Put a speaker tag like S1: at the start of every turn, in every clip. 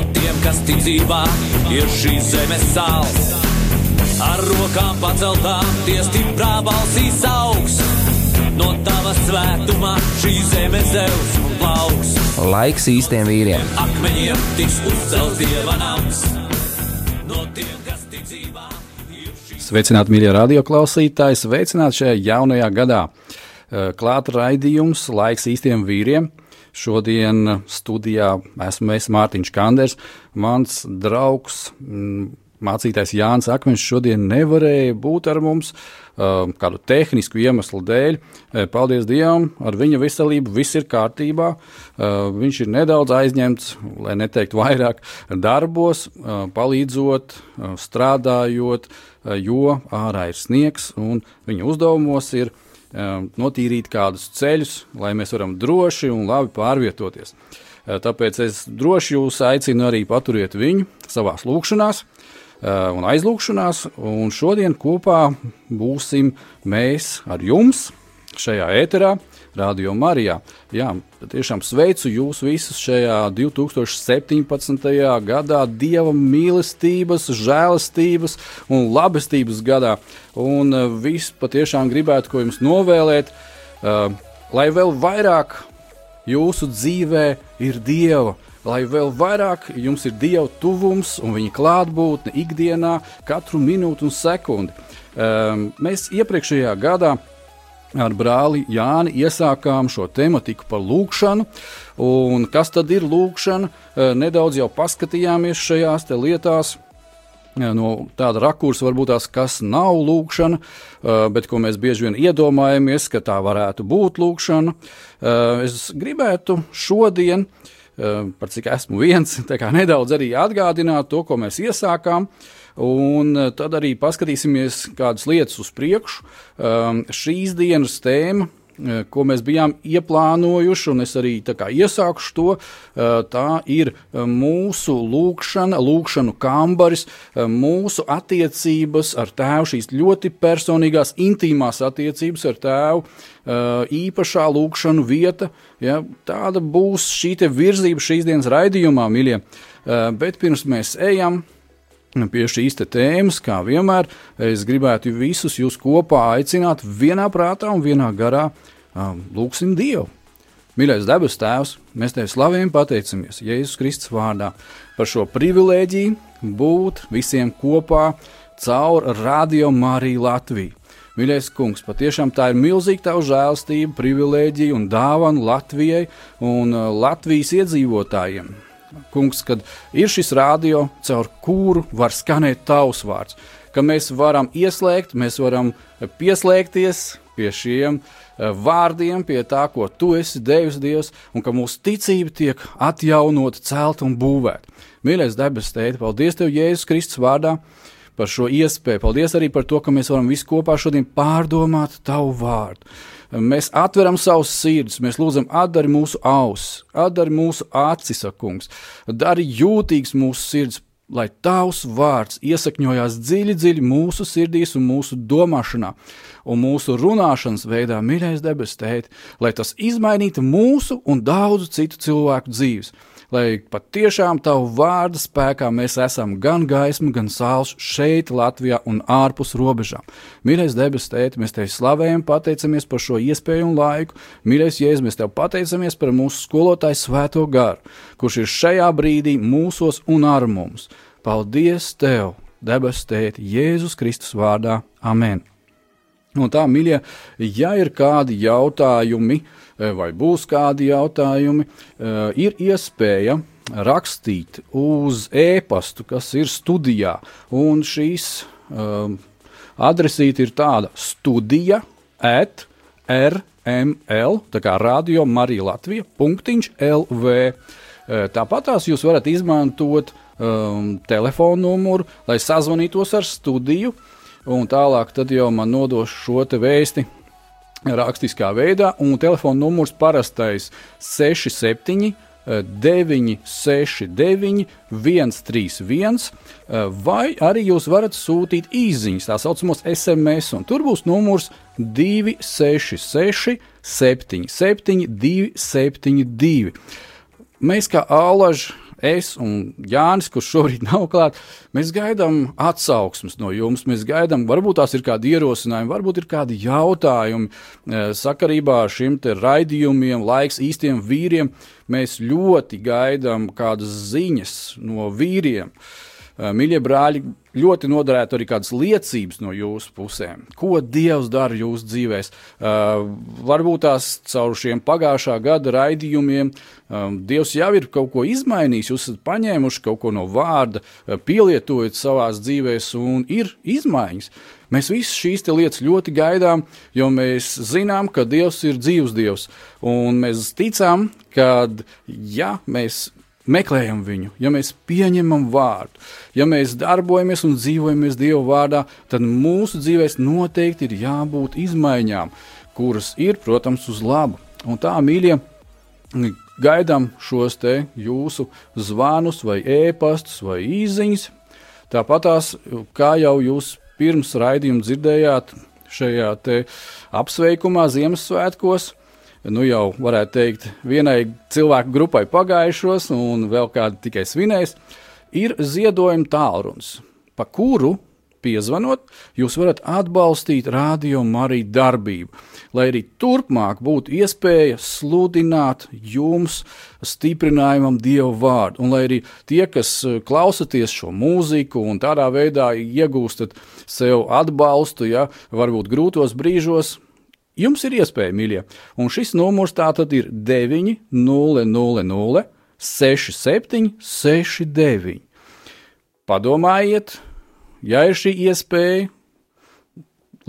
S1: no tiem, kas tic dzīvā, ir šīs zemes sāls. Ar rokām paceltām, tie stiprā balsīs augs. No tava svētumā šī zeme zeus un plauks.
S2: Laiks īstiem vīriem.
S1: Akmeņiem tiks uzcelts dieva nams. No tiem, kas tic dzīvā, ir šīs
S3: Sveicināti, mīļie radioklausītāji! Sveicināti šajā jaunajā gadā! Klāta raidījums Laiks īstiem vīriem. Šodien studijā esmu es Mārtiņš Kanders, mans draugs. mm, Mācītājs Jānis Akmeņš šodien nevarēja būt ar mums uh, kādu tehnisku iemeslu dēļ. Eh, Paldies Dievam, ar viņa veselību viss ir kārtībā. Uh, Viņš ir nedaudz aizņemts, lai neteiktu vairāk, darbos, uh, palīdzot, uh, strādājot, uh, jo ārā ir sniegs un viņa uzdevumos ir um, notīrīt kādus ceļus, lai mēs varam droši un labi pārvietoties. Uh, Tāpēc es droši jūs aicinu arī paturiet viņu savā lūkšanās uh, un aizlūkšanās, un šodien kopā būsim mēs ar jums šajā ēterā. Radio Marijā. Jā, tiešām sveicu jūs visus šajā 2017. gadā, Dieva mīlestības, žēlastības un labestības gadā. Un uh, viss patiešām gribētu, ko jums novēlēt, uh, lai vēl vairāk jūsu dzīvē ir Dieva. Lai vēl vairāk jums ir Dieva tuvums un viņa klātbūtne ikdienā, katru minūtu un sekundi. Um, mēs iepriekšējā gadā ar brāli Jāni iesākām šo tematiku par lūkšanu. Un kas tad ir lūkšana? Eh, Nedaudz jau paskatījāmies šajās lietās. eh, No tāda rakursa varbūt tās, kas nav lūkšana, eh, bet ko mēs bieži vien iedomājamies, ka tā varētu būt lūkšana. Es gribētu šodien, par cik esmu viens, nedaudz arī atgādināt to, ko mēs iesākām. Un eh, tad arī paskatīsimies kādas lietas uz priekšu. Um, šīs dienas tēma, eh, ko mēs bijām ieplānojuši, un es arī iesākušu to, eh, tā ir mūsu lūkšana, lūkšanu kambaris, mūsu attiecības ar tēvu, šīs ļoti personīgās, intīmās attiecības ar tēvu, īpašā lūkšanu vieta. Ja, tāda būs šī virzība šīs dienas raidījumā, mīļie. Bet pirms mēs ejam, Pie šīs tēmas, kā vienmēr, es gribētu visus jūs kopā aicināt vienā prātā un vienā garā. Um, lūksim Dievu! Mīļais debes Tēvs, mēs Tev slavējam, pateicamies Jēzus Kristus vārdā par šo privilēģiju būt visiem kopā caur Radio Mariju Latviju. Mīļais kungs, patiešām tā ir milzīga tava žēlstība, privilēģija un dāvana Latvijai un uh, Latvijas iedzīvotājiem. Kungs, kad ir šis radio, caur kuru var skanēt tavs vārds, ka mēs varam ieslēgt, mēs varam pieslēgties pie šiem eh, vārdiem, pie tā, ko tu esi devis Dievs, un ka mūsu ticība tiek atjaunota, celta un būvēta. Mīļais debes tēti, paldies Tev, Jēzus Kristus vārdā! Par šo iespēju. Paldies arī par to, ka mēs varam visi kopā šodien pārdomāt Tavu vārdu. Mēs atveram savus sirdis, mēs lūdzam, atdari mūsu ausis, atdari mūsu acis, kungs, dari jūtīgs mūsu sirds, lai tavs vārds iesakņojās dziļi, dziļi mūsu sirdīs un mūsu domāšanā un mūsu runāšanas veidā, mīļais debes tēt, lai tas izmainītu mūsu un daudzu citu cilvēku dzīves. Lai patiešām tavu vārdu spēkā mēs esam gan gaisma, gan sāls šeit, Latvijā un ārpus robežām. Mīļais debes tēt, mēs tevi slavējam, pateicamies par šo iespēju un laiku. Mīļais Jēzus, mēs tev pateicamies par mūsu skolotāju svēto garu, kurš ir šajā brīdī mūsos un ar mums. Paldies Tev, debes tēti, Jēzus Kristus vārdā. Amen! Un tā, mīļie, ja ir kādi jautājumi, vai būs kādi jautājumi, ir iespēja rakstīt uz e-pastu, kas ir studijā. Un šīs um, adresīte ir tāda studija at rml, tā kā radio Marija Latvija, punktiņš LV. Tāpat tās jūs varat izmantot um, telefonu numuru, lai sazvanītos ar studiju. Un tālāk jau man nodos šo vēsti rakstiskā veidā, un telefona numurs parastais 67. 969, 131, vai arī jūs varat sūtīt īsiņas, tā saucamos SMS, un tur būs numurs 266, 77, 272. Mēs kā Alaži es un Jānis, kurš šobrīd nav klāts, mēs gaidām atsauksmes no jums. Mēs gaidām, varbūt tās ir kādi ierosinājumi, varbūt ir kādi jautājumi eh, sakarībā ar šiem raidījumiem, laiks īstiem vīriem. Mēs ļoti gaidām kādas ziņas no vīriem. Eh, mīļie brāļi, ļoti noderētu arī kādas liecības no jūsu pusēm. Ko Dievs dara jūsu dzīvēs? Uh, varbūt tās caur šiem pagājušā gada raidījumiem um, Dievs jau ir kaut ko izmainījis, jūs esat paņēmuši kaut ko no vārda, uh, pielietojot savās dzīvēs, un ir izmaiņas. Mēs visas šīs lietas ļoti gaidām, jo mēs zinām, ka Dievs ir dzīvs Dievs. Un mēs ticām, ka, ja mēs meklējam viņu, ja mēs pieņemam vārdu, ja mēs darbojamies un dzīvojamies Dieva vārdā, tad mūsu dzīvēs noteikti ir jābūt izmaiņām, kuras ir, protams, uz labu. Un tā, mīļie, gaidām šos te jūsu zvanus, vai ēpastus, vai īsiņas. Tāpat tās, kā jau jūs pirms raidījuma dzirdējāt, šajā apsveikumā Ziemassvētkos nu jau varētu teikt, vienai cilvēku grupai pagājušos, un vēl kādi tikai svinēs, ir ziedojuma tālrunis, pa kuru piezvanot, jūs varat atbalstīt radio Mariju darbību, lai arī turpmāk būtu iespēja sludināt jums stiprinājumam Dievu vārdu, un lai arī tie, kas eh, klausaties šo mūziku un tādā veidā iegūstat sev atbalstu, ja varbūt grūtos brīžos, Jums ir iespēja, mīļie, un šis numurs tā tad ir 900 67 69. Padomājiet, ja ir šī iespēja,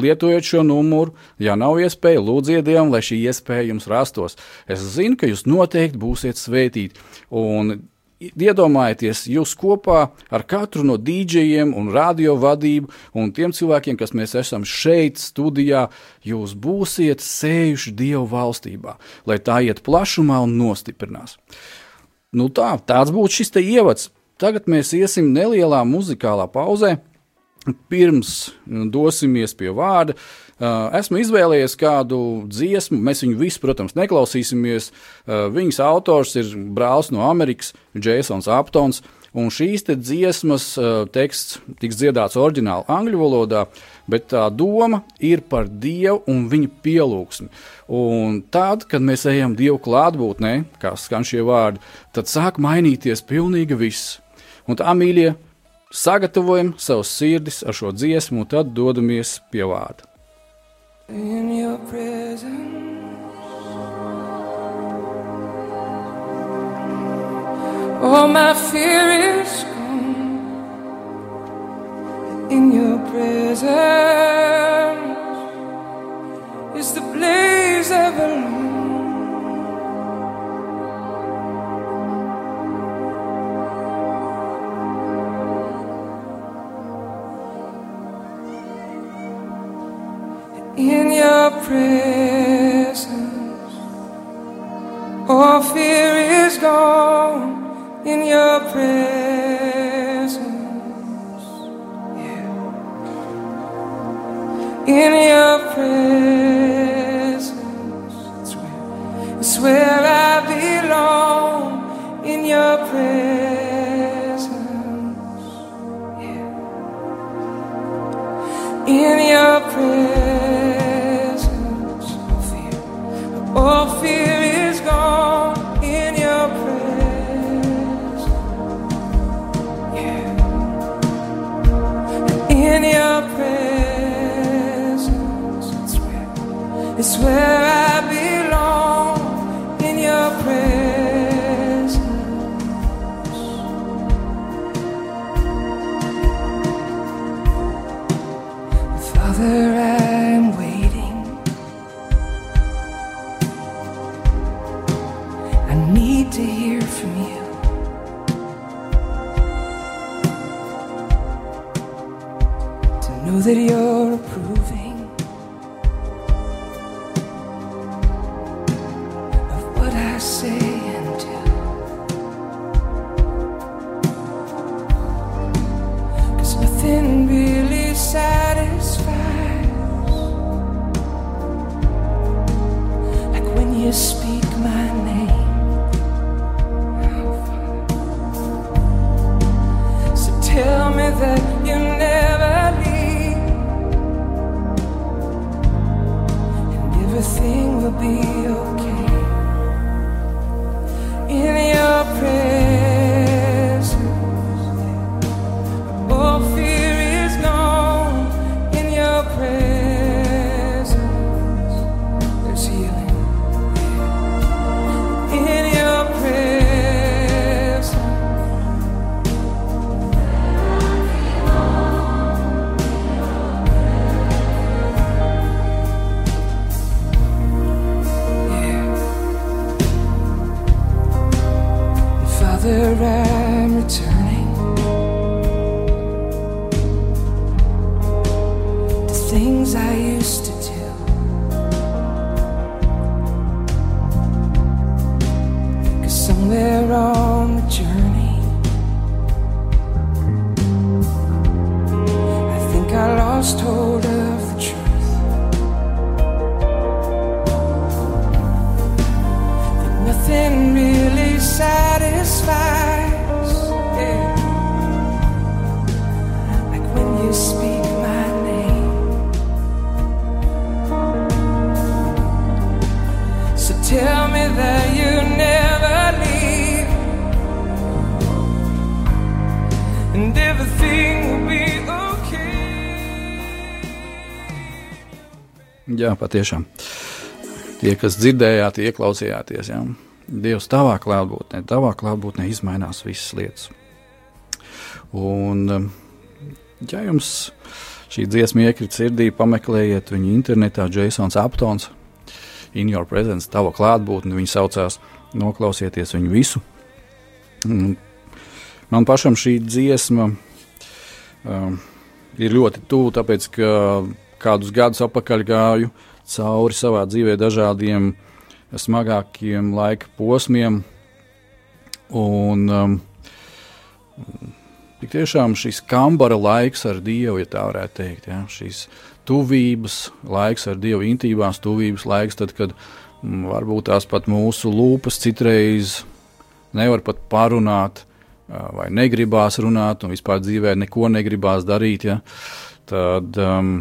S3: lietojiet šo numuru. Ja nav iespēja, lūdziet Dievam, lai šī iespēja jums rastos. Es zinu, ka jūs noteikti būsiet svētīti. Un iedomājieties, jūs kopā ar katru no dīdžejiem un radio vadību un tiem cilvēkiem, kas mēs esam šeit studijā, jūs būsiet sējuši Dievu valstībā, lai tā iet plašumā un nostiprinās. Nu tā, tāds būtu šis te ievads. Tagad mēs iesim nelielā muzikālā pauzē. Pirms dosimies pie vārda, esmu izvēlējies kādu dziesmu, mēs viņu visu, protams, neklausīsimies. Viņas autors ir brālis no Amerikas, Jasons Aptons. Un šīs dziesmas uh, teksts tiks dziedāts oriģināli angļu valodā, bet tā doma ir par Dievu un viņa pielūgsmi. Un tad, kad mēs ejam Dievu klātbūtnē, kā skan šie vārdi, tad sāk mainīties pilnīgi viss. Un tā, mīļie, sagatavojam savus sirdis ar šo dziesmu, un tad dodamies pie vārda. In your presence. All my fear is gone in your presence. Is the place ever long? In your presence. All fear is gone in your presence. Yeah. In your presence, it's where, it's where I belong. In your presence, yeah. In your presence.
S4: swear
S3: Jā, patiešām. Tie, kas dzirdējāt, ieklausījāties, jā. Dievs tavā klātbūtnē, tavā klātbūtnē izmainās visas lietas. Un, um, ja jums šī dziesma iekrita sirdī, pameklējiet viņu internetā, Jasons Aptons, In Your Presence, tava klātbūtne, viņa saucās, noklausieties viņu visu. Un Man pašam šī dziesma um, ir ļoti tuvu, tāpēc ka kādus gadus atpakaļ gāju cauri savā dzīvē dažādiem smagākiem laika posmiem. Un um, tik tiešām šis kambara laiks ar Dievu, ja tā varētu teikt, ja, šīs tuvības laiks ar Dievu, intībās tuvības laiks, tad, kad mm, varbūt tās pat mūsu lūpas citreiz nevar pat parunāt, vai negribās runāt, un vispār dzīvē neko negribās darīt, ja, tad um,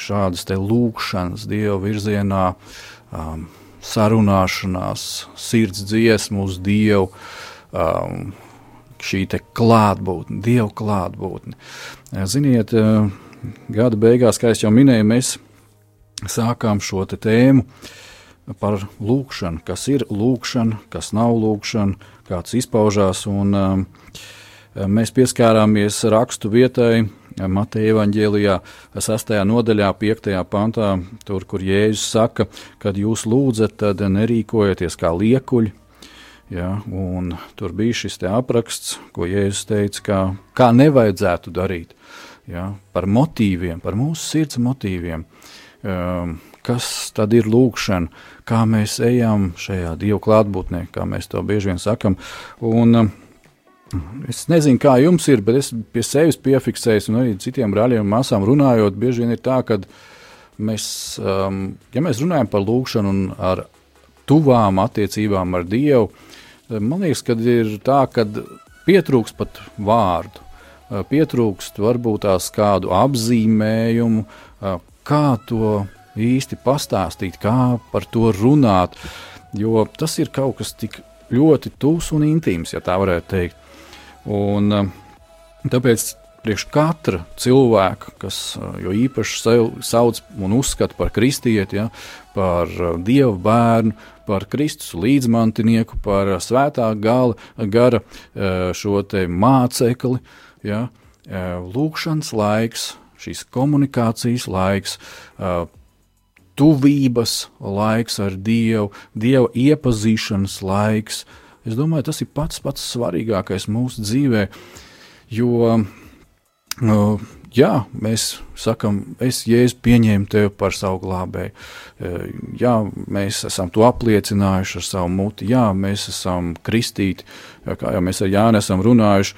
S3: šādas lūkšanas Dieva virzienā, um, sarunāšanās, sirds dziesmu uz Dievu, um, šī te klātbūtne, Dieva klātbūtne. Ziniet, ā, gada beigās, kā jau minēju, mēs sākām šo tēmu par lūkšanu, kas ir lūkšana, kas nav lūkšana, kāds izpaužās. Un, um, mēs pieskārāmies rakstu vietai Mateja Evanģēlijā, 6. nodaļā, 5. pantā, tur, kur Jēzus saka, kad jūs lūdzat, tad nerīkojieties kā liekuļi. Ja, un tur bija šis apraksts, ko Jēzus teica, kā, kā nevajadzētu darīt. Ja, par motīviem, par mūsu sirds motīviem. Um, kas tad ir lūkšana, kā mēs ejam šajā Dieva klātbūtnē, kā mēs to bieži vien sakam. Un, um, Es nezinu, kā jums ir, bet es pie sevis piefiksēju, un arī citiem brāļiem un māsām runājot, bieži vien ir tā, ka mēs, um, ja mēs runājam par lūkšanu un ar tuvām attiecībām ar Dievu, man liekas, ka ir tā, ka pietrūkst pat vārdu, pietrūkst varbūt tās kādu apzīmējumu, kā to īsti pastāstīt, kā par to runāt, jo tas ir kaut kas tik ļoti tūs un intīms, ja tā varētu teikt. Un, tāpēc priekš katra cilvēka, kas jo īpaši sev sauc un uzskata par kristieti, ja, par dievu bērnu, par Kristus līdzmantinieku, par svētā gala, gara šo mācekli, ja, lūkšanas laiks, šīs komunikācijas laiks, tuvības laiks ar Dievu, Dieva iepazīšanas laiks. Es domāju, tas ir pats pats svarīgākais mūsu dzīvē, jo uh, jā, mēs sakam, es jēzu pieņēmu tevi par savu glābēju. Jā, mēs esam to apliecinājuši ar savu muti, jā, mēs esam kristīti, kā jau mēs ar Jāni esam runājuši,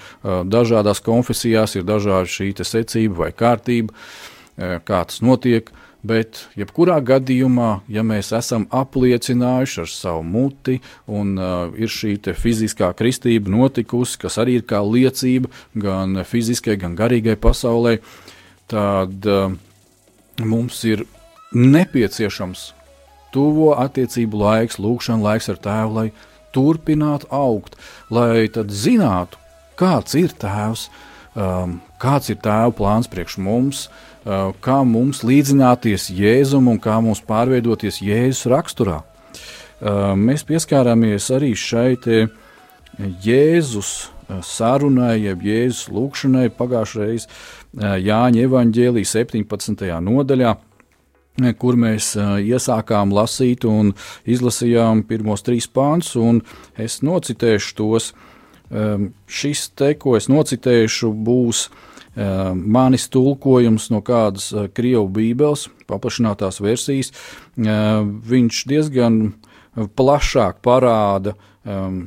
S3: dažādās konfesijās ir dažāda šī secība vai kārtība, kā tas notiek. Bet, jebkurā gadījumā, ja mēs esam apliecinājuši ar savu muti, un uh, ir šī fiziskā kristība notikusi, kas arī ir kā liecība gan fiziskai, gan garīgai pasaulē, tad uh, mums ir nepieciešams tuvo attiecību laiks, lūkšana laiks ar tēvu, lai turpinātu augt, lai tad zinātu, kāds ir tēvs, um, kāds ir tēva plāns priekš mums. Uh, kā mums līdzināties Jēzum un kā mums pārveidoties Jēzus raksturā. Uh, mēs pieskārāmies arī šai Jēzus uh, sarunai, jeb Jēzus lūgšanai pagājušajā Jāņa evanģēlī 17. nodaļā kur mēs iesākām lasīt un izlasījām pirmos trīs pāns, un es nocitēšu tos. Šis te, ko es nocitēšu, būs uh, Eh, manis tulkojums no kādas eh, krievu bībeles, paplašinātās versijas, eh, viņš diezgan plašāk parāda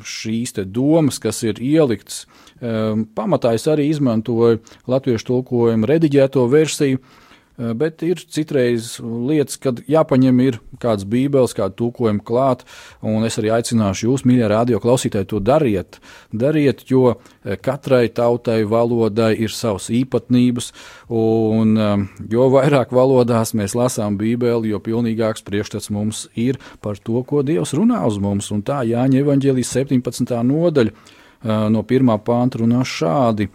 S3: šīs domas, kas ir ieliktas. Pamatā es arī izmantoju latviešu tulkojumu rediģēto versiju, Eh, bet ir citreiz lietas, kad jāpaņem ir kāds bībeles, kāda tūkojuma klāt, un es arī aicināšu jūs, mīļie radio klausītāji, to dariet. Dariet, jo eh, katrai tautai, valodai ir savas īpatnības, un eh, jo vairāk valodās mēs lasām bībeli, jo pilnīgāks priekšstats mums ir par to, ko Dievs runā uz mums, un tā Jāņa evaņģēlijas 17. nodaļa no pirmā pānta runā šādi.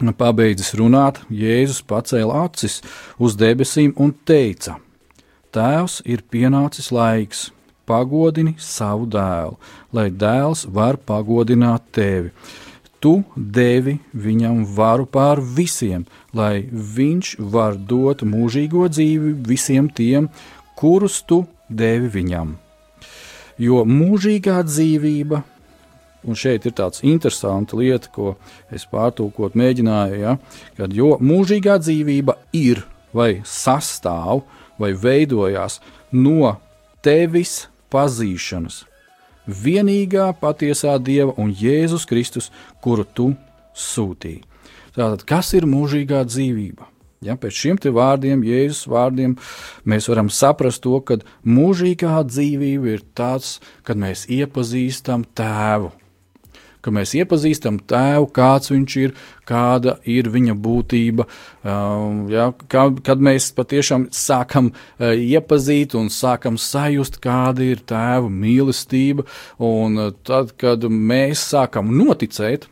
S3: Pabeidzis runāt, Jēzus pacēla acis uz debesīm un teica: Tēvs, ir pienācis laiks, pagodini savu dēlu, lai dēls var pagodināt tevi. Tu devi viņam varu pār visiem, lai viņš var dot mūžīgo dzīvi visiem tiem, kurus tu devi viņam. Jo mūžīgā dzīvība Un šeit ir tāds interesants lieta, ko es pārtulkot mēģināju, ja, kad jo mūžīgā dzīvība ir vai sastāv vai veidojās no tevis pazīšanas, vienīgā patiesā Dieva un Jēzus Kristus, kuru tu sūtīji. Tātad, kas ir mūžīgā dzīvība? Ja, pēc šiem vārdiem, Jēzus vārdiem, mēs varam saprast to, ka mūžīgā dzīvība ir tāds, kad mēs iepazīstam tēvu ka mēs iepazīstam tēvu, kāds viņš ir, kāda ir viņa būtība. Um, ja, kā, kad mēs patiešām sākam uh, iepazīt un sākam sajust, kāda ir tēva mīlestība, un uh, tad, kad mēs sākam noticēt,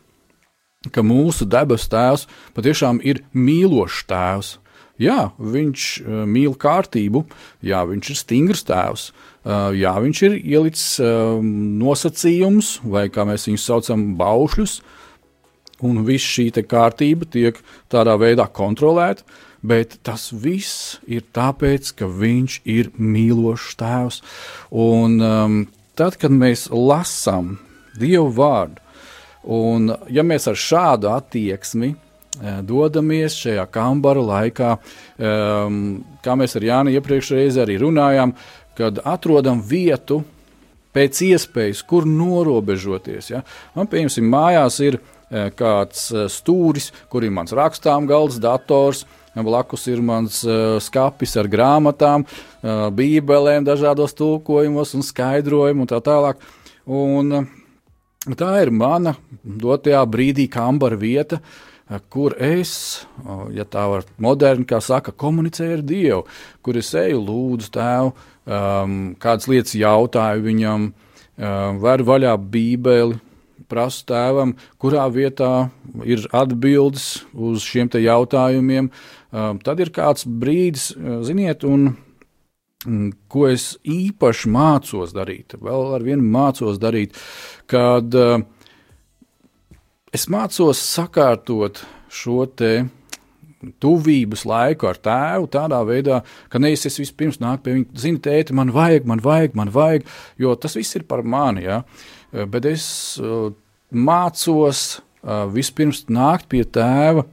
S3: ka mūsu debesu tēvs patiešām ir mīlošs tēvs. Jā, viņš uh, mīl kārtību, jā, viņš ir stingrs tēvs, Uh, jā, viņš ir ielicis uh, nosacījumus, vai kā mēs viņus saucam, baušļus, un viss šī kārtība tiek tādā veidā kontrolēta. Bet tas viss ir tāpēc, ka viņš ir mīlošs tēvs. Un um, tad, kad mēs lasām Dievu vārdu, un ja mēs ar šādu attieksmi uh, dodamies šajā kambara laikā, um, kā mēs ar Jānu iepriekšējā arī runājām, uh, kad atrodam vietu pēc iespējas, kur norobežoties. Ja? Man, piemēram, mājās ir e, kāds e, stūris, kur ir mans rakstām galds, dators. Blakus ir mans uh, skats ar grāmatām, uh, bībelēm, dažādos tulkojumos un skaidrojumiem un tā tālāk. Un, uh, tā ir mana dotajā brīdī kambara vieta, uh, kur es, ja tā var moderni, kā saka, komunicēju ar Dievu, kur es eju, lūdzu, tēvu, um, kādas lietas jautāju viņam, um, veru vaļā Bībeli, prasu tēvam, kurā vietā ir atbildes uz šiem jautājumiem. Um, tad ir kāds brīdis, uh, ziniet, un, un ko es īpaši mācos darīt, vēl ar vienu mācos darīt, kad uh, es mācos sakārtot šo te tuvības laiku ar tēvu tādā veidā, ka nevis es vispirms nāku pie viņa, zini, tēti, man vajag, man vajag, man vajag, jo tas viss ir par mani. Ja? Eh, bet es uh, mācos uh, vispirms nākt pie tēva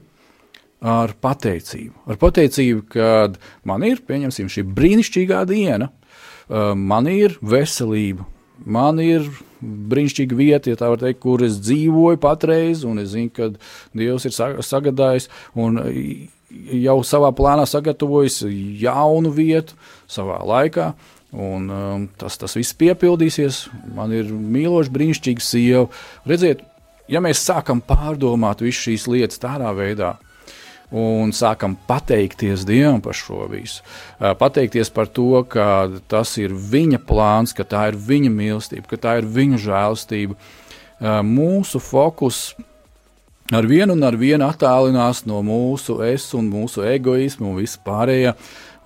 S3: ar pateicību. Ar pateicību, ka man ir, pieņemsim, šī brīnišķīgā diena, man ir veselība, man ir brīnišķīga vieta, ja tā var teikt, kur es dzīvoju patreiz, un es zinu, ka Dievs ir sagādājis un jau savā plānā sagatavojis jaunu vietu savā laikā. Un, um, tas, tas viss piepildīsies. Man ir mīloša, brīnišķīga sieva. Redziet, ja mēs sākam pārdomāt visu šīs lietas tādā veidā, un sākam pateikties Dievam par šo visu. Pateikties par to, ka tas ir Viņa plāns, ka tā ir Viņa mīlestība, ka tā ir Viņa žēlastība. Mūsu fokus ar vienu un ar vienu attālinās no mūsu es un mūsu egoismu un vispārējā,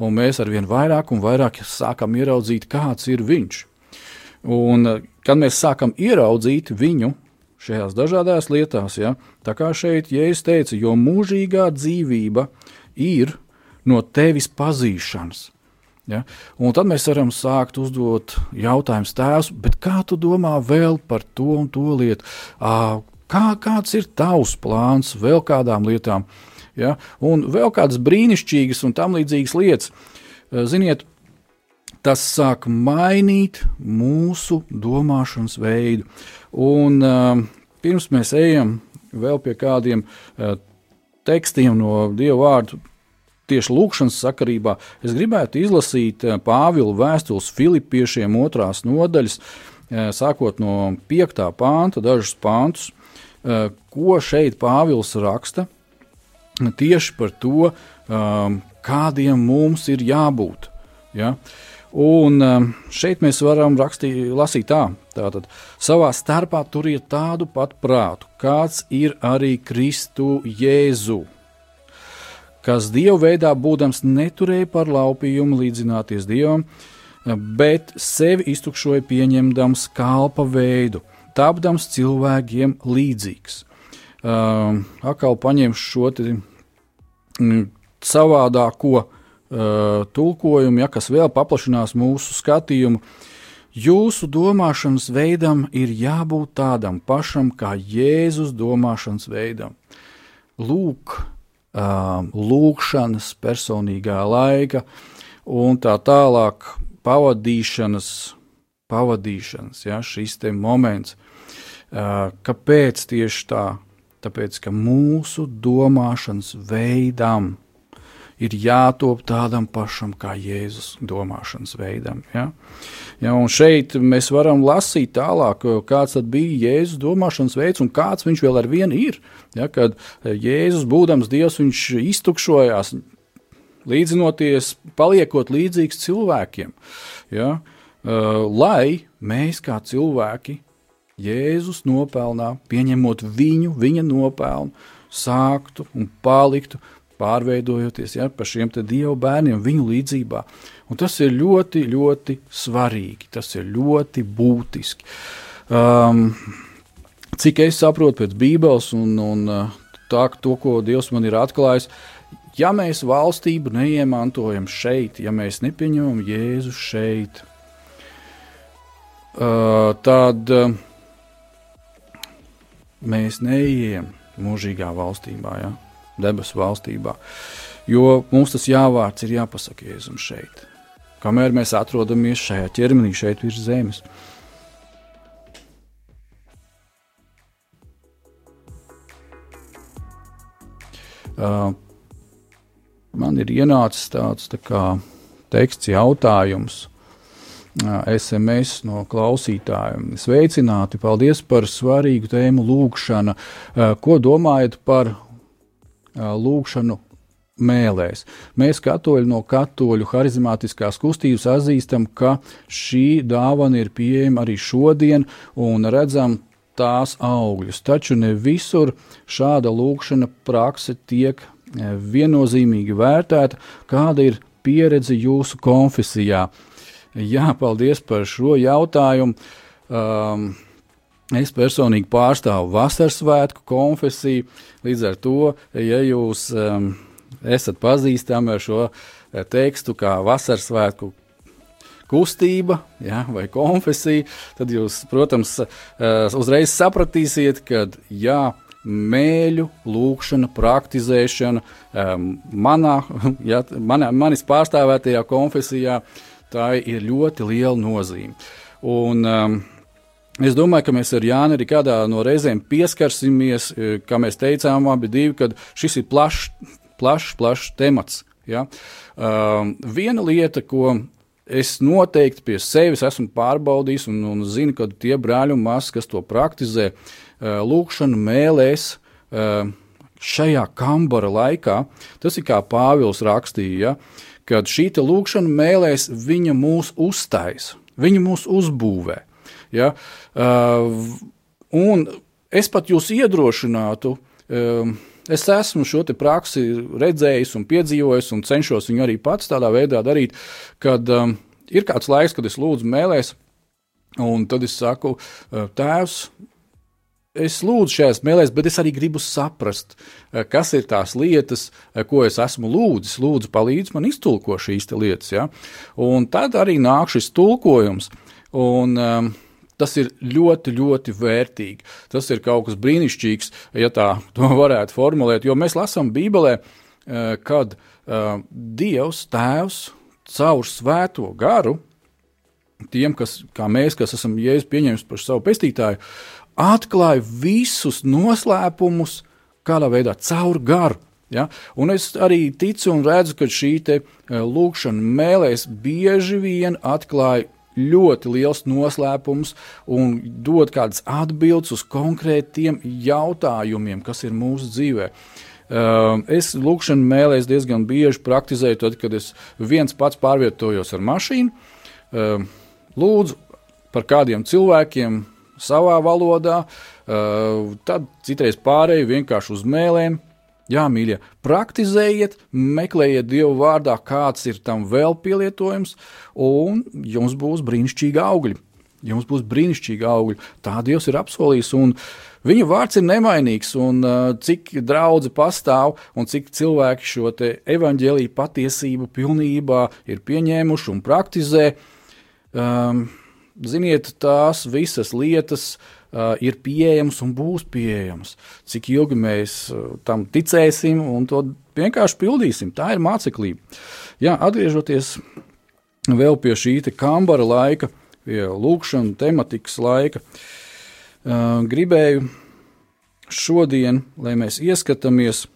S3: un mēs ar vien vairāk un vairāk sākam ieraudzīt, kāds ir Viņš. Un, kad mēs sākam ieraudzīt viņu, šajās dažādās lietās. Ja? Tā kā šeit Jēzus teica, jo mūžīgā dzīvība ir no tevis pazīšanas. Ja? Un tad mēs varam sākt uzdot jautājumus tēvs, kā tu domā vēl par to un to lietu? Kā, kāds ir tavs plāns vēl kādām lietām? Ja? Un vēl kādas brīnišķīgas un tam līdzīgas lietas. Ziniet, tas sāk mainīt mūsu domāšanas veidu. Un, pirms mēs ejam vēl pie kādiem tekstiem no Dieva vārdu, tieši lūkšanas sakarībā, es gribētu izlasīt Pāvila vēstules Filipiešiem otrās nodaļas, sākot no 5. pānta, dažus pāntus, ko šeit Pāvils raksta tieši par to, kādiem mums ir jābūt. Ja? Uh, Un um, šeit mēs varam rakstīt, lasīt tā, tātad savā starpā turiet tādu pat prātu, kāds ir arī Kristu Jēzu, kas Dieva veidā būdams neturēja par laupījumu līdzināties Dievam, bet sevi iztukšoja pieņemdams kalpa veidu, tapdams cilvēkiem līdzīgs. Um, atkal paņemšu šo mm, savādāko uh, tulkojumu, ja, kas vēl paplašinās mūsu skatījumu. Jūsu domāšanas veidam ir jābūt tādam pašam kā Jēzus domāšanas veidam. Lūk, um, lūkšanas, personīgā laika un tā tālāk pavadīšanas, pavadīšanas ja, šis moments. Uh, kāpēc tieši tā? Tāpēc, ka mūsu domāšanas veidam ir jātop tādam pašam kā Jēzus domāšanas veidam. Ja? Ja, un šeit mēs varam lasīt tālāk, kāds bija Jēzus domāšanas veids un kāds viņš vēl ar vienu ir. Ja, kad Jēzus, būdams Dievs, viņš iztukšojās, līdzinoties, paliekot līdzīgs cilvēkiem. Ja, lai mēs kā cilvēki Jēzus nopelnā, pieņemot viņu, viņa nopelnu, sāktu un paliktu pārveidojoties ja, par šiem dievu bērniem viņu līdzībā. Un tas ir ļoti, ļoti svarīgi, tas ir ļoti būtiski. Um, cik es saprotu pēc Bībeles un, un uh, tā, to, ko Dievs man ir atklājis, ja mēs valstību neiemantojam šeit, ja mēs nepieņemam Jēzu šeit, uh, tad uh, mēs neejam mūžīgā valstībā. Ja? Debesu valstībā. Jo mums tas jāvārds ir jāpasaka Jēzum šeit. Kamēr mēs atrodamies šajā ķermenī, šeit virs zemes. Uh, man ir ienācis tāds tā kā, teksts, jautājums, uh, SMS no klausītājiem. Sveicināti, paldies par svarīgu tēmu lūgšana. Uh, ko domājat par lūgšanu mēlēs. Mēs, katoļi no katoļu harizmātiskās kustības, atzīstam, ka šī dāvana ir pieejama arī šodien un redzam tās augļus. Taču ne visur šāda lūkšana prakse tiek viennozīmīgi vērtēta, kāda ir pieredze jūsu konfesijā. Jā, paldies par šo jautājumu. Um, Es personīgi pārstāvu vasaras svētku konfesiju. Līdz ar to, ja jūs um, esat pazīstami ar šo eh, tekstu, kā vasaras svētku kustība ja, vai konfesija, tad jūs, protams, uh, uzreiz sapratīsiet, ka jā, mēļu lūkšana, praktizēšana um, manā, ja, manā, manis pārstāvētajā konfesijā, tā ir ļoti liela nozīme. Un, um, Es domāju, ka mēs ar Jānu arī kādā no reizēm pieskarsimies, e, kā mēs teicām, abi divi, kad šis ir plašs, plašs, plašs temats. Ja? Uh, viena lieta, ko es noteikti pie sevis esmu pārbaudījis, un, un zinu, ka tie brāļi un māsas, kas to praktizē, uh, lūkšana mēlēs. Uh, šajā kambara laikā, tas ir kā Pāvils rakstīja, ja, kad šī lūkšana mēlēs, viņa mūs uztais, viņa mūs uzbūvē. Ja? Uh, un es pat jūs iedrošinātu. Um, Es esmu šo praksi redzējis un piedzīvojis, un cenšos viņu arī pats tādā veidā darīt, kad um, ir kāds laiks, kad es lūdzu mēlēs, un tad es saku, uh, Tēvs, es lūdzu šajās mēlēs, bet es arī gribu saprast, uh, kas ir tās lietas, ko es esmu lūdzis. Lūdzu, palīdzi man iztulko šīs lietas. Ja? Un tad arī nāk šis tulkojums. Un, um, Tas ir ļoti, ļoti vērtīgi. Tas ir kaut kas brīnišķīgs, ja tā varētu formulēt. Jo mēs lasām Bībelē, eh, kad eh, Dievs, Tēvs, caur svēto garu, tiem, kas, kā mēs, kas esam jēzus pieņēmis par savu pestītāju, atklāja visus noslēpumus kādā veidā caur garu. Ja? Un es arī ticu un redzu, ka šī eh, lūkšana mēlēs bieži vien atklāja ļoti liels noslēpums un dod kādas atbildes uz konkrētiem jautājumiem, kas ir mūsu dzīvē. Uh, es lūkšanu mēlēs diezgan bieži praktizēju, tad, kad es viens pats pārvietojos ar mašīnu. Uh, lūdzu par kādiem cilvēkiem savā valodā, uh, tad citreiz pārēju vienkārši uz mēlēm, Jā, mīļie, praktizējiet, meklējiet Dievu vārdā, kāds ir tam vēl pielietojums, un jums būs brīnišķīgi augļi. Jums būs brīnišķīgi augļi. Tā Dievs ir apsolījis, un viņa vārds ir nemainīgs. Un, uh, cik daudzi pastāv un cik cilvēki šo evaņģēlīju patiesību pilnībā ir pieņēmuši un praktizē, um, ziniet, tās visas lietas uh, ir pieejams un būs pieejams. Cik ilgi mēs uh, tam ticēsim un to vienkārši pildīsim. Tā ir māceklība. Jā, atgriežoties vēl pie šī kambara laika, pie lūkšanas tematikas laika, uh, gribēju šodien, lai mēs ieskatāmies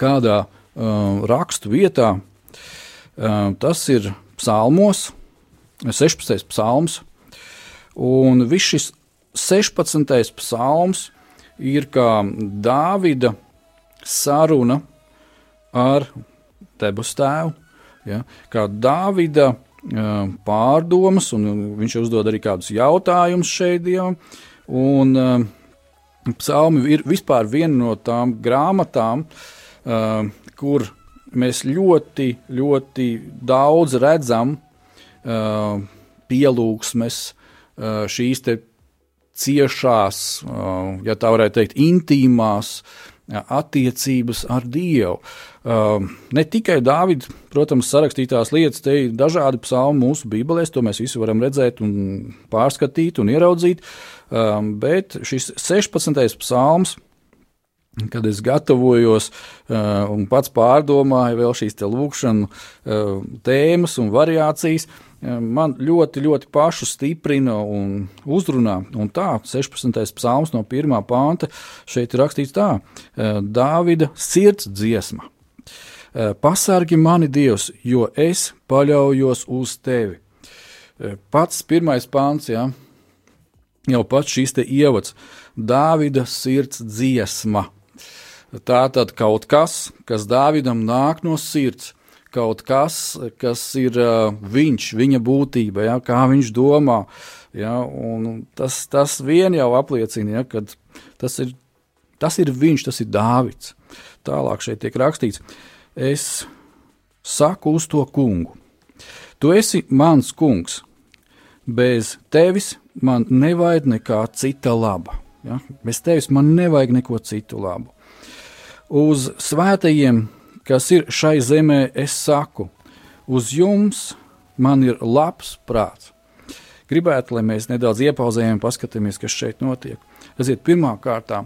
S3: kādā uh, rakstu vietā, uh, tas ir psalmos, 16. psalms, un viss šis 16. psalms ir kā Dāvida saruna ar debes tēvu. Ja, kā Dāvida uh, pārdomas, un viņš uzdod arī kādus jautājumus šeit dievam. Un, uh, psalmi ir vispār viena no tām grāmatām, uh, kur mēs ļoti, ļoti daudz redzam uh, pielūgsmes, uh, šīs ciešās, ja tā varētu teikt, intīmās attiecības ar Dievu. Ne tikai Dāvida, protams, sarakstītās lietas, te ir dažādi psalmi mūsu Bībelēs, to mēs visi varam redzēt, un pārskatīt un ieraudzīt, bet šis 16. psalms. Kad es gatavojos uh, un pats pārdomāju vēl šīs lūkšanas uh, tēmas un variācijas, man ļoti, ļoti pašu stiprina un uzrunā. Un tā, 16. psalms no 1. panta šeit ir rakstīts tā: Dāvida sirds dziesma. Pasargi mani Dievs, jo es paļaujos uz tevi. Pats pirmais pāns, ja, jau pats šīs ievads, Dāvida sirds dziesma. Tā tad kaut kas, kas Dāvidam nāk no sirds, kaut kas, kas ir uh, viņš, viņa būtība, ja, kā viņš domā. Ja, tas, tas vien jau apliecina, ja, ka tas ir, tas ir viņš, tas ir Dāvids. Tālāk šeit tiek rakstīts, es saku uz to kungu. Tu esi mans kungs, bez tevis man nevajag nekā cita laba. Ja? Bez tevis man nevajag neko citu labu. Uz svētajiem kas ir šai zemē, es saku, uz jums man ir labs prāts. Gribētu, lai mēs nedaudz iepauzējam un paskatāmies, kas šeit notiek. Aiziet pirmā kārtā.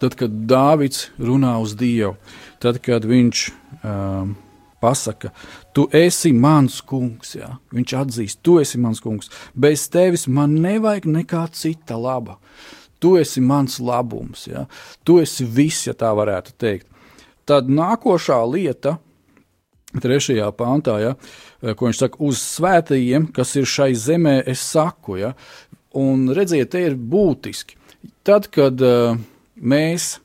S3: tad, kad Dāvids runā uz Dievu, tad, kad viņš um, pasaka, tu esi mans kungs, jā. viņš atzīst, tu esi mans kungs, bez tevis man nevajag nekā cita laba. Tu esi mans labums, jā. tu esi viss, ja tā varētu teikt. Tad nākošā lieta, trešajā pāntā, ja, ko viņš saka, uz svētajiem, kas ir šai zemē, es saku, ja, un redziet, te ir būtiski. Tad, kad uh, mēs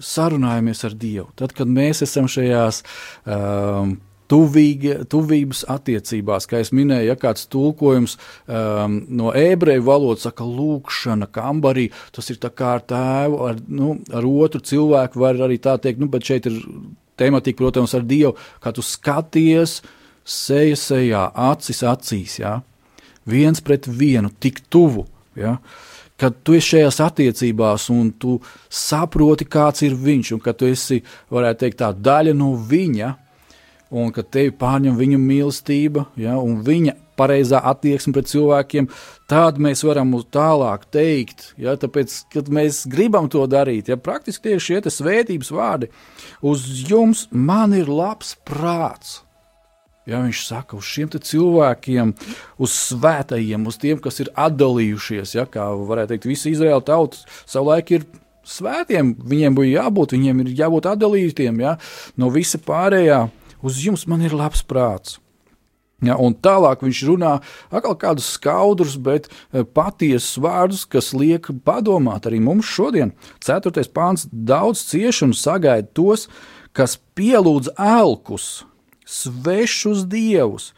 S3: sarunājamies ar Dievu, tad, kad mēs esam šajās um, tuvīgi, tuvības attiecībās, kā jau minēju, ja kāds tulkojums um, no ebreju valodas saka, lūkšana, kambarī, tas ir kā ar tēvu, ar, nu, ar otru cilvēku, var arī tā teikt, nu, bet šeit ir tematika, protams, ar Dievu, kā tu skaties seja sejā, acis acīs, ja? viens pret vienu, tik tuvu. Ja? kad tu esi šajās attiecībās un tu saproti, kāds ir viņš, un ka tu esi, varētu teikt, tā daļa no viņa, un ka tevi pārņem viņa mīlestība, ja, un viņa pareizā attieksme pret cilvēkiem, tad mēs varam tālāk teikt, ja, tāpēc, kad mēs gribam to darīt, ja praktiski tieši šie svētības vārdi, uz jums man ir labs prāts. Ja viņš saka, uz šiem cilvēkiem, uz svētajiem, uz tiem, kas ir atdalījušies, ja, kā varētu teikt, visa Izraēla tauta savulaik ir svētiem, viņiem bija jābūt, viņiem ir jābūt atdalītiem ja, no visa pārējā. Uz jums man ir labs prāts. Ja, un tālāk viņš runā atkal kādus skaudrus, bet e, patiesus vārdus, kas liek padomāt arī mums šodien. Ceturtais pāns daudz cieši un sagaida tos, kas pielūdz elkus svešus dievus.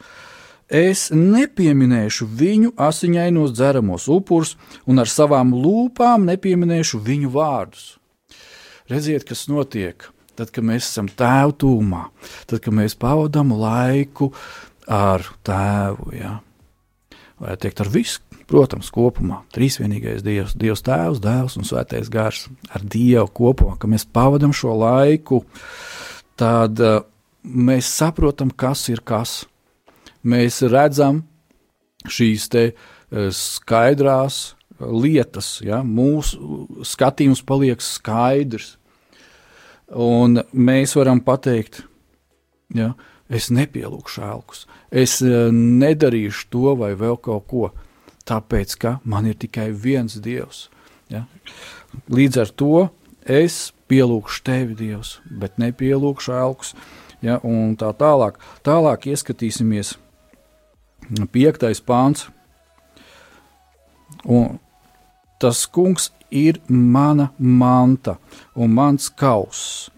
S3: Es nepieminēšu viņu asiņainos dzeramos upurus, un ar savām lūpām nepieminēšu viņu vārdus. Redziet, kas notiek tad, kad mēs esam tēvu tūmā, tad, kad mēs pavadām laiku ar tēvu. Ja? Vai teikt, ar visu, protams, kopumā. Trīsvienīgais Dievs, Dievs Tēvs, Dēls un Svētais Gars ar Dievu kopumā, ka mēs pavadām šo laiku, tad uh, mēs saprotam, kas ir kas. Mēs redzam šīs te eh, skaidrās lietas, ja? mūsu skatījums paliek skaidrs. Un mēs varam pateikt, ja, es nepielūgšu elkus, es eh, nedarīšu to vai vēl kaut ko, tāpēc ka man ir tikai viens dievs. Ja. Līdz ar to es pielūgšu tevi, Dievs, bet nepielūgšu elkus ja, un tā tālāk. Tālāk ieskatīsimies piektais pāns. Un tas kungs ir mana manta un mans kauss.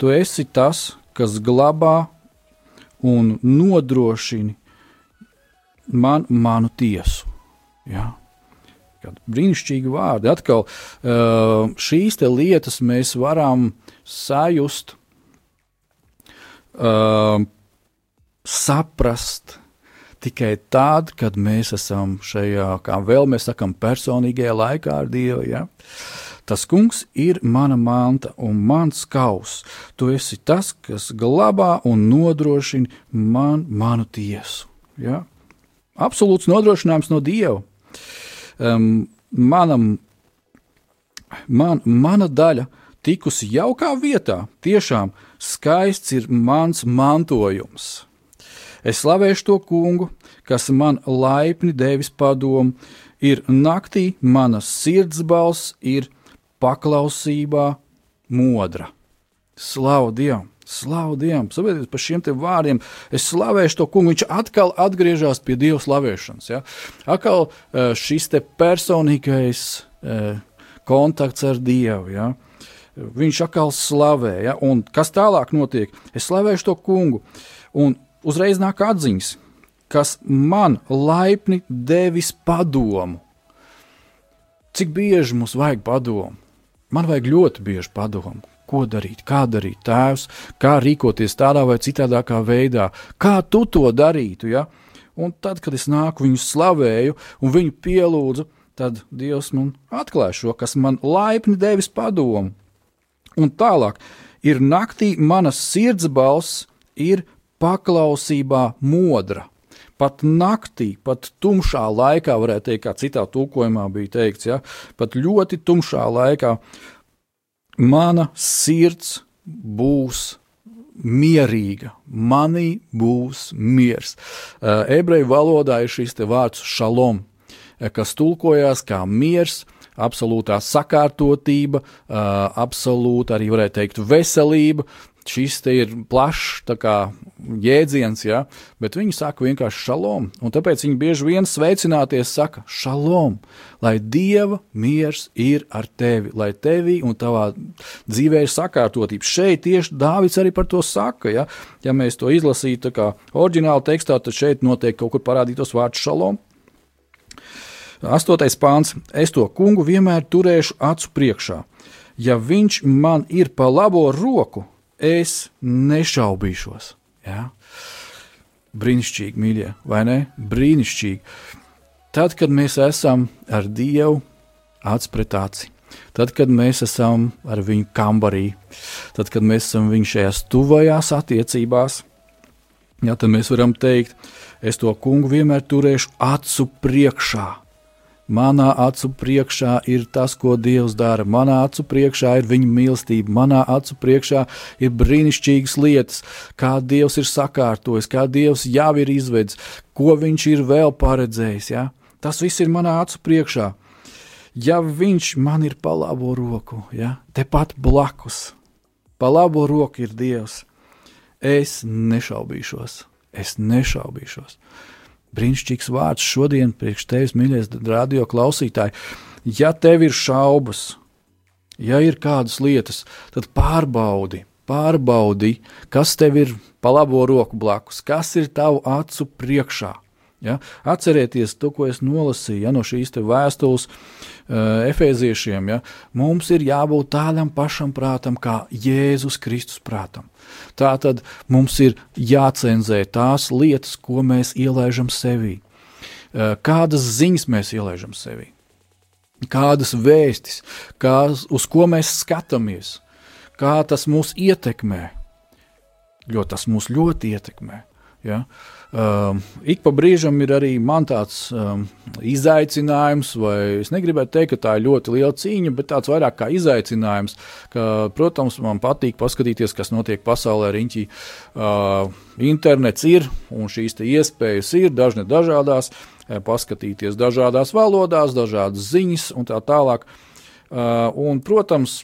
S3: Tu esi tas, kas glabā un nodrošina man manu tiesu. Ja? Brīnišķīgi vārdi. Atkal šīs lietas mēs varam sajust uh, saprast tikai tad, kad mēs esam šajā, kā vēl mēs sakām, personīgajā laikā ar Dievu. Ja? Tas kungs ir mana manta un mans kaus. Tu esi tas, kas glabā un nodrošina man, manu tiesu. Ja? Absolūts nodrošinājums no Dieva. Um, manam, man, mana daļa tikusi jaukā vietā, tiešām skaists ir mans mantojums. Es slavēšu to kungu, kas man laipni devis padomu, ir naktī mana sirdsbalss, ir paklausībā modra. Slavu Dievam! Slavu Dievam! Sabiedrieties par šiem vārdiem. Es slavēšu to kungu. Viņš atkal atgriežas pie Dieva slavēšanas. Ja? Atkal eh, šis personīgais eh, kontakts ar Dievu. Ja? viņš atkal slavē. Ja? Un kas tālāk notiek? Es slavēšu to kungu. Un uzreiz nāk atziņas, kas man laipni devis padomu. Cik bieži mums vajag padomu? Man vajag ļoti bieži padomu. Ko darīt, kā darīt, tēvs, kā rīkoties tādā vai citādā veidā, kā tu to darītu. Ja? Un tad, kad es nāku viņu slavēju un viņu pielūdzu, tad Dievs man atklāja šo, kas man laipni devis padomu. Un tālāk ir naktī manas sirds balss, ir paklausībā modra. Pat naktī, pat tumšā laikā, varētu teikt, kā citā tulkojumā bija teikts, ja, pat ļoti tumšā laikā mana sirds būs mierīga, manī būs miers. Uh, ebreju valodā ir šis vārds šalom, uh, kas tulkojās kā miers, absolūtā sakārtotība, uh, absolūta arī varētu teikt veselība, šis ir plašs jēdziens, ja, bet viņi saka vienkārši šalom. Un tāpēc viņi bieži vien sveicināties saka šalom, lai Dieva miers ir ar tevi, lai tevī un tavā dzīvē ir sakārtotība. Šeit tieši Dāvids arī par to saka. Ja, ja mēs to izlasītu kā oriģināla tekstā, tad šeit noteikti kaut kur parādītos vārds šalom. Astotais pāns. Es to kungu vienmēr turēšu acu priekšā. Ja viņš man ir pa labo roku, es nešaubīšos. Ja? Brīnišķīgi, mīļie, vai ne? Brīnišķīgi. Tad, kad mēs esam ar Dievu acs pret aci, tad, kad mēs esam ar viņu kambarī, tad, kad mēs esam viņu šajās tuvajās attiecībās, ja, tad mēs varam teikt, es to kungu vienmēr turēšu acu priekšā Manā acu priekšā ir tas, ko Dievs dara. Manā acu priekšā ir viņa mīlestība, manā acu priekšā ir brīnišķīgas lietas, kā Dievs ir sakārtojis, kā Dievs jau ir izvedis, ko Viņš ir vēl paredzējis. Ja? Tas viss ir manā acu priekšā. Ja Viņš man ir pa labo roku, ja? tepat blakus, pa labo roku ir Dievs, es nešaubīšos. Es nešaubīšos brīnišķīgs vārds šodien priekš tevis, mīļais radio klausītāji. Ja tev ir šaubas, ja ir kādas lietas, tad pārbaudi, pārbaudi, kas tev ir pa labo roku blakus, kas ir tavu acu priekšā. Ja? Atcerieties to, ko es nolasīju ja, no šīs vēstules uh, efeziešiem. Ja? Mums ir jābūt tādam pašam prātam, kā Jēzus Kristus prātam. Tā tad mums ir jācenzē tās lietas, ko mēs ielaižam sevī. Uh, kādas ziņas mēs ielaižam sevī? Kādas vēstis, kā, uz ko mēs skatāmies, kā tas mūs ietekmē? Jo tas mūs ļoti ietekmē. Ja? Uh, Um, ik pa brīžam ir arī man tāds um, izaicinājums, vai es negribētu teikt, ka tā ir ļoti liela cīņa, bet tāds vairāk kā izaicinājums. Ka, protams, man patīk paskatīties, kas notiek pasaulē riņķī. Uh, internets ir un šīs iespējas ir dažne dažādās, uh, paskatīties dažādās valodās, dažādas ziņas un tā tālāk. Uh, un, protams,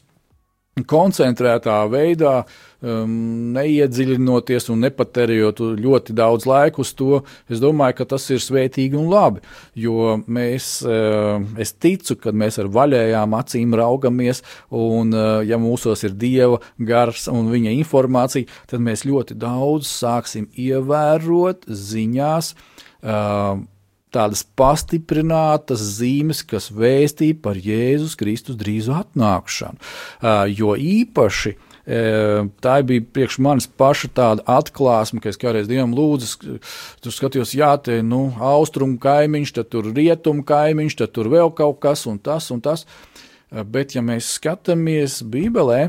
S3: koncentrētā veidā, um, neiedziļinoties un nepatērējot ļoti daudz laika uz to, es domāju, ka tas ir svētīgi un labi. Jo mēs, uh, es ticu, ka mēs ar vaļējām acīm raugamies, un uh, ja mūsos ir dieva gars un viņa informācija, tad mēs ļoti daudz sāksim ievērot ziņās. Uh, tādas pastiprinātas zīmes, kas vēstī par Jēzus Kristus drīzu atnākšanu. Jo īpaši tā bija priekš manis paša tāda atklāsme, ka es kādreiz Dievam lūdzu, tur skatījos, jā, te nu, austrumu kaimiņš, tad tur rietumu kaimiņš, tad tur vēl kaut kas un tas un tas. Bet, ja mēs skatāmies Bībelē,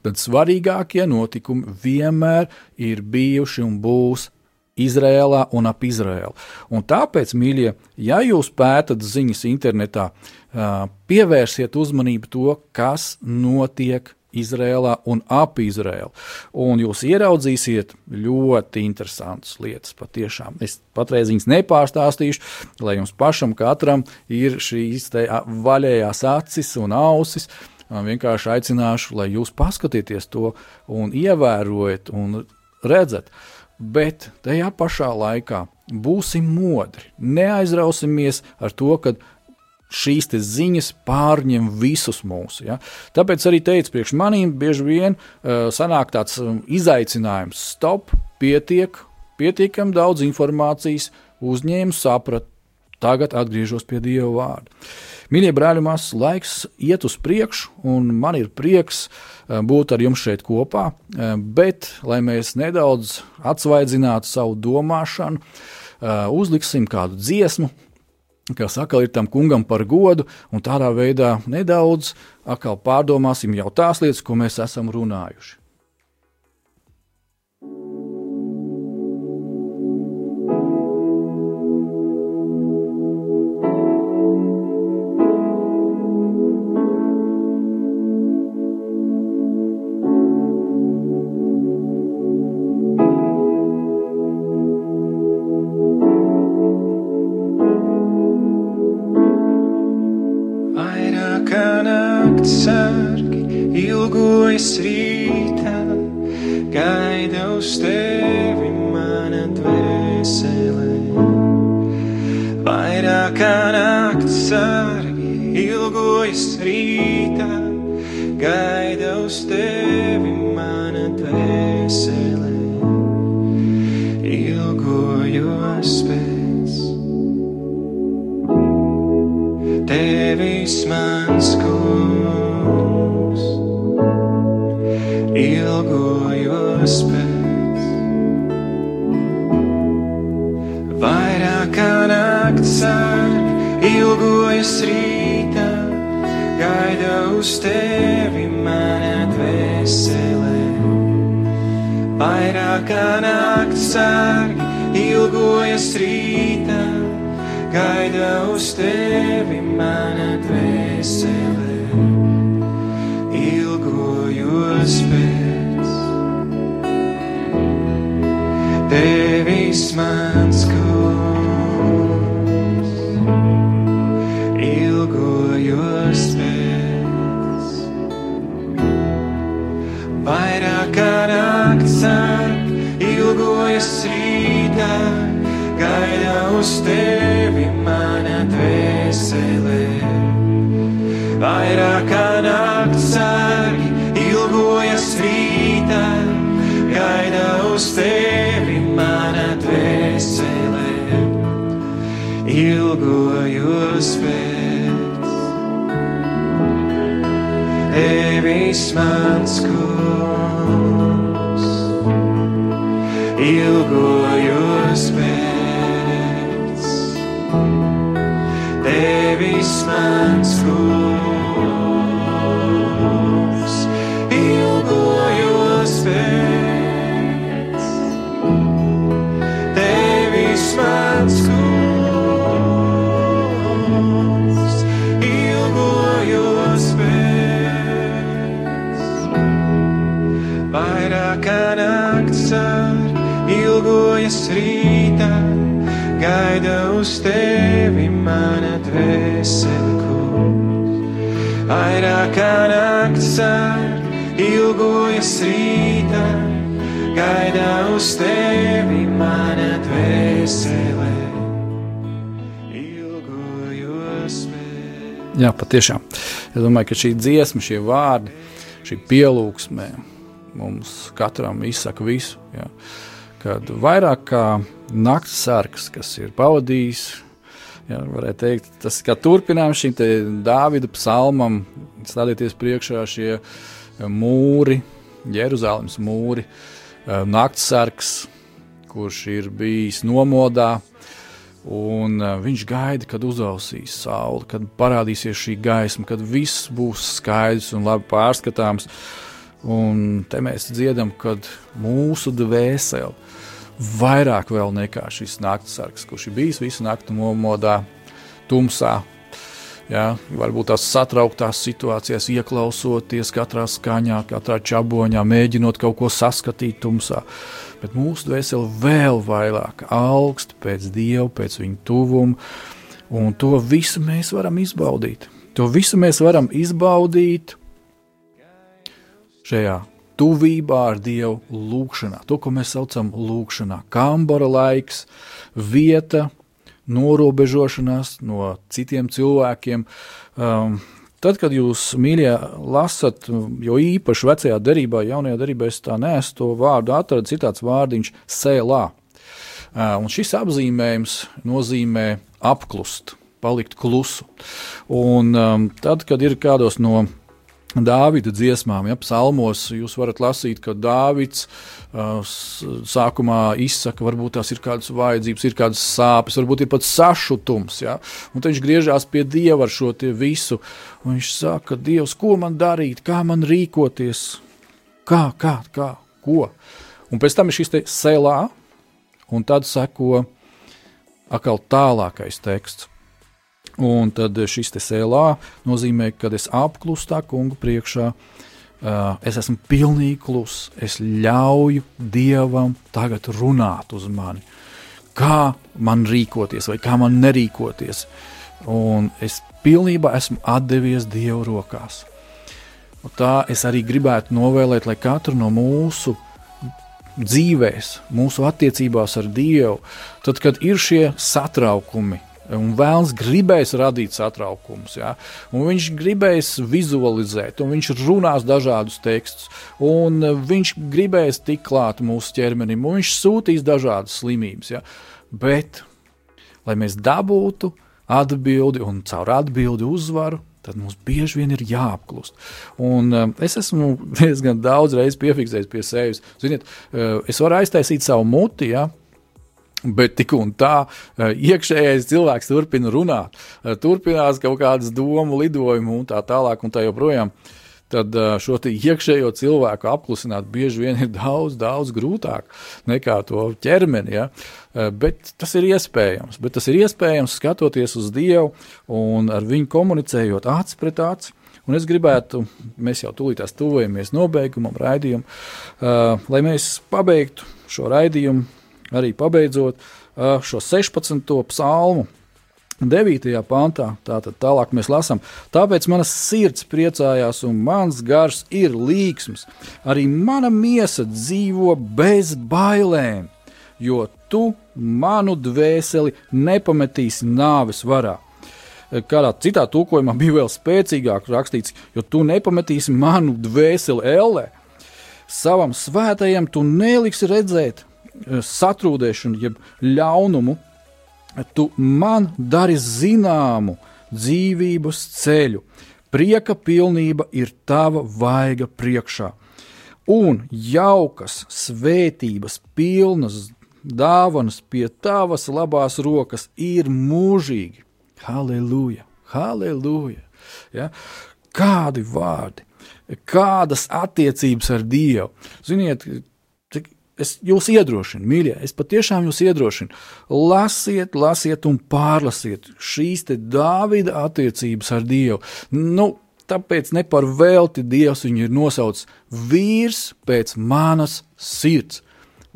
S3: tad svarīgākie notikumi vienmēr ir bijuši un būs Izrēlā un ap Izrēlu. Un tāpēc, mīļie, ja jūs pētat ziņas internetā, pievērsiet uzmanību to, kas notiek Izrēlā un ap Izrēlu. Un jūs ieraudzīsiet ļoti interesantas lietas. Patiešām. Es patreiz viņas nepārstāstīšu, lai jums pašam katram ir šīs vaļējās acis un ausis. Vienkārši aicināšu, lai jūs paskatieties to un ievērojat un redzat. Bet tajā pašā laikā būsim modri. Neaizrausimies ar to, ka šīs ziņas pārņem visus mūsu. Ja? Tāpēc arī teicu, priekš maniem bieži vien uh, sanāk tāds um, izaicinājums, stop, pietiek, pietiekami daudz informācijas, uzņēmu, sapratu, tagad atgriežos pie Dieva vārda. Mīļie brāļi, māsas, laiks iet uz priekšu, un man ir prieks uh, būt ar jums šeit kopā. Uh, bet, lai mēs nedaudz atsvaidzinātu savu domāšanu, uh, uzliksim kādu dziesmu, kas atkal ir tam kungam par godu, un tādā veidā nedaudz pārdomāsim jau tās lietas, ko mēs esam runājuši.
S5: Vairāk kā nakts sāk, ilgojas rītā, gaida uz tevi mana dvēsele. Vairāk kā nakts sāk, ilgojas rītā, gaida uz tevi mana dvēsele. Ilgojos pēc tevis mans kungs, ilgojos mana dvēsele kungs. Vairāk kā nakts ar ilgojas rītā, gaida uz tevi mana dvēsele.
S3: Jā, patiešām. Es domāju, ka šī dziesma, šie vārdi, šī pielūgsme mums katram izsaka visu. Jā. Kad vairāk kā naktas sargs, kas ir pavadījis, jā, varētu teikt, tas kā turpinājums šim Dāvida psalmam, stādieties priekšā šie mūri, Jeruzalemes mūri, naktas sargs, kurš ir bijis nomodā, Un uh, viņš gaida, kad uzausīs saule, kad parādīsies šī gaisma, kad viss būs skaidrs un labi pārskatāms. Un te mēs dziedam, kad mūsu dvēsele vairāk nekā šis naktsargs, kurš ir bijis visu nakti nomodā, tumsā. Ja, varbūt tās satrauktās situācijās, ieklausoties katrā skaņā, katrā čaboņā, mēģinot kaut ko saskatīt tumsā. Bet mūsu dvēsele vēl vairāk augst pēc dieva, pēc viņa tuvuma, un to visu mēs varam izbaudīt. To visu mēs varam izbaudīt šajā tuvībā ar Dievu lūgšanā. To, ko mēs saucam par lūgšanā, kambara laiks, vieta, norobežošanās no citiem cilvēkiem. Um, Tad, kad jūs mīļā lasat, jo īpaši vecajā derībā, jaunajā derībā, es tā nesu to vārdu, atradu citāds vārdiņš sēlā. Uh, un šis apzīmējums nozīmē apklust, palikt klusu. Un um, tad, kad ir kādos no Dāvida dziesmām, ja psalmos, jūs varat lasīt, ka Dāvids uh, sākumā izsaka, varbūt tās ir kādas vajadzības, ir kādas sāpes, varbūt ir pat sašutums. Ja? Un tad viņš griežās pie Dieva ar šo visu. Viņš saka, Dievs, ko man darīt, kā man rīkoties, kā, kā, kā, ko. Un pēc tam ir šis te selā, un tad seko atkal tālākais teksts. Un tad šis sēlā nozīmē, ka es apklustā kungu priekšā. Es esmu pilnīgi kluss. Es ļauju dievam tagad runāt uz mani. Kā man rīkoties, vai kā man nerīkoties. Un es pilnībā esmu devies dievu rokās. Un tā es arī gribētu novēlēt, lai katru no mūsu dzīvēs, mūsu attiecībās ar Dievu, tad, kad ir šie satraukumi, Un vēlams gribēs radīt satraukumus. Ja? Un viņš gribēs vizualizēt, un viņš runās dažādus tekstus, un viņš gribēs tikt klāt mūsu ķermenim, un viņš sūtīs dažādas slimības. Ja? Bet, lai mēs dabūtu atbildi un caur atbildi uzvaru, tad mums bieži vien ir jāapklust. Un, uh, es esmu diezgan daudz reizes piefiksējis pie sevis. Ziniet, uh, es varu aiztaisīt savu muti, ja, Bet tik un tā, eh, iekšējais cilvēks turpina runāt, eh, turpinās kaut kādas domu lidojumu un tā tālāk un tā joprojām. Tad eh, šo iekšējo cilvēku apklusināt bieži vien ir daudz, daudz grūtāk nekā to ķermeni. Ja? Bet tas ir iespējams. Bet tas ir iespējams skatoties uz Dievu un ar viņu komunicējot acis pret aci. Un es gribētu, mēs jau tūlītās tuvojamies nobeigumam, raidījumam, lai mēs pabeigtu šo raidījumu arī pabeidzot šo 16. psalmu. 9. pantā, tātad tālāk mēs lasām, tāpēc manas sirds priecājās un mans gars ir līksms. Arī mana miesa dzīvo bez bailēm, jo tu manu dvēseli nepametīsi nāves varā. Kādā citā tulkojumā bija vēl spēcīgāk rakstīts, jo tu nepametīsi manu dvēseli ellē. Savam svētajam tu neliksi redzēt satrūdēšanu, jeb ļaunumu, tu man dari zināmu dzīvības ceļu. Prieka pilnība ir tava vaiga priekšā. Un jaukas, svētības, pilnas dāvanas pie tavas labās rokas ir mūžīgi. Halleluja! Halleluja! Ja? Kādi vārdi, kādas attiecības ar Dievu. Ziniet, es jūs iedrošinu, mīļie, es patiešām jūs iedrošinu. Lasiet, lasiet un pārlasiet šīs Dāvida attiecības ar Dievu. Nu, tāpēc ne par velti Dievs viņu ir nosaucis vīrs pēc manas sirds.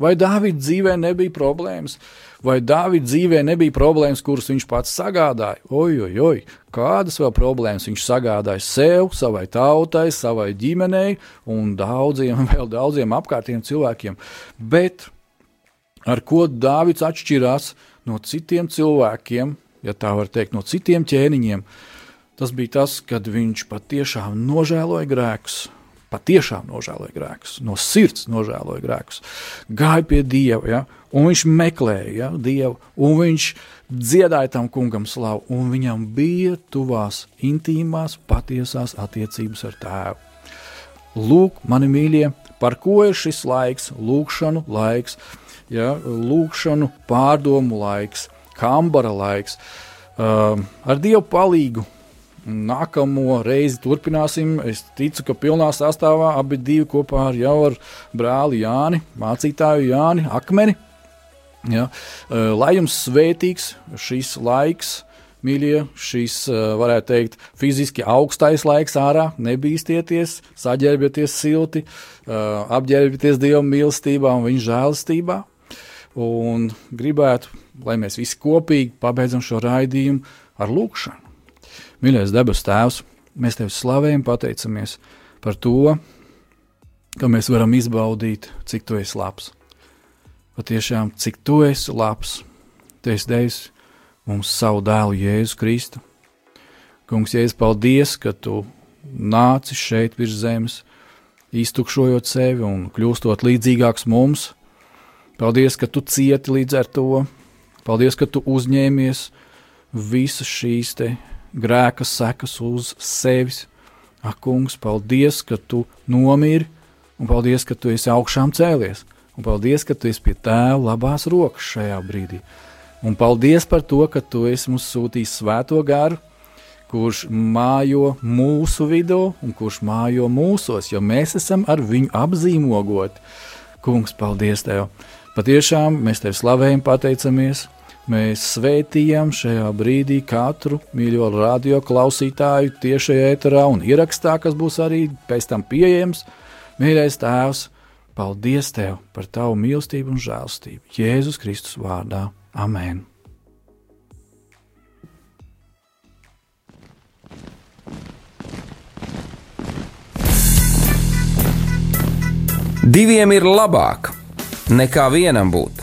S3: Vai Dāvida dzīvē nebija problēmas? Vai Dāvida dzīvē nebija problēmas, kuras viņš pats sagādāja? Oi, oi, oi, kādas vēl problēmas viņš sagādāja sev, savai tautai, savai ģimenei un daudziem, vēl daudziem apkārtiem cilvēkiem. Bet ar ko Dāvids atšķirās no citiem cilvēkiem, ja tā var teikt, no citiem ķēniņiem, tas bija tas, kad viņš patiešām nožēloja grēkus patiešām nožēloja grēkus, no sirds nožēloja grēkus, gāja pie Dieva, ja, un viņš meklēja ja, Dievu, un viņš dziedāja tam kungam slavu, un viņam bija tuvās, intīmās, patiesās attiecības ar tēvu. Lūk, mani mīļie, par ko ir šis laiks, lūkšanu laiks, ja, lūkšanu pārdomu laiks, kambara laiks. Uh, ar Dievu palīdzību Nākamo reizi turpināsim. Es ticu, ka pilnā sastāvā abi divi kopā ar jau ar brāli Jāni, mācītāju Jāni Akmeni. Ja. Lai jums svētīgs šis laiks, mīļie, šis, varētu teikt, fiziski augstais laiks ārā, nebīsties, saģērbieties silti, apģērbieties Dieva mīlestībā un viņa žēlastībā. Un gribētu, lai mēs visi kopīgi pabeidzam šo raidījumu ar lūkšanu. Mīļais debes Tēvs, mēs Tev slavējam, pateicamies par to, ka mēs varam izbaudīt, cik Tu esi labs. Patiešām, cik Tu esi labs, Tu esi devis mums savu dēlu Jēzu Kristu. Kungs, Jēzus, paldies, ka Tu nāci šeit virs zemes, iztukšojot sevi un kļūstot līdzīgāks mums. Paldies, ka Tu cieti līdz ar to. Paldies, ka Tu uzņēmies visas šīs te grēka sekas uz sevis. Ak, kungs, paldies, ka tu nomiri, un paldies, ka tu esi augšām cēlies, un paldies, ka tu esi pie tēva labās rokas šajā brīdī. Un paldies par to, ka tu esi mums sūtījis svēto garu, kurš mājo mūsu vidū un kurš mājo mūsos, jo mēs esam ar viņu apzīmogoti. Kungs, paldies Tev! Patiešām mēs Tev slavējam, pateicamies! Mēs svētījam šajā brīdī katru mīļo radio klausītāju tiešajā eterā un ierakstā, kas būs arī pēc tam pieejams. Mīļais Tēvs, paldies Tev par Tavu mīlestību un žēlstību. Jēzus Kristus vārdā. Amen!
S2: Diviem ir labāk nekā vienam būt,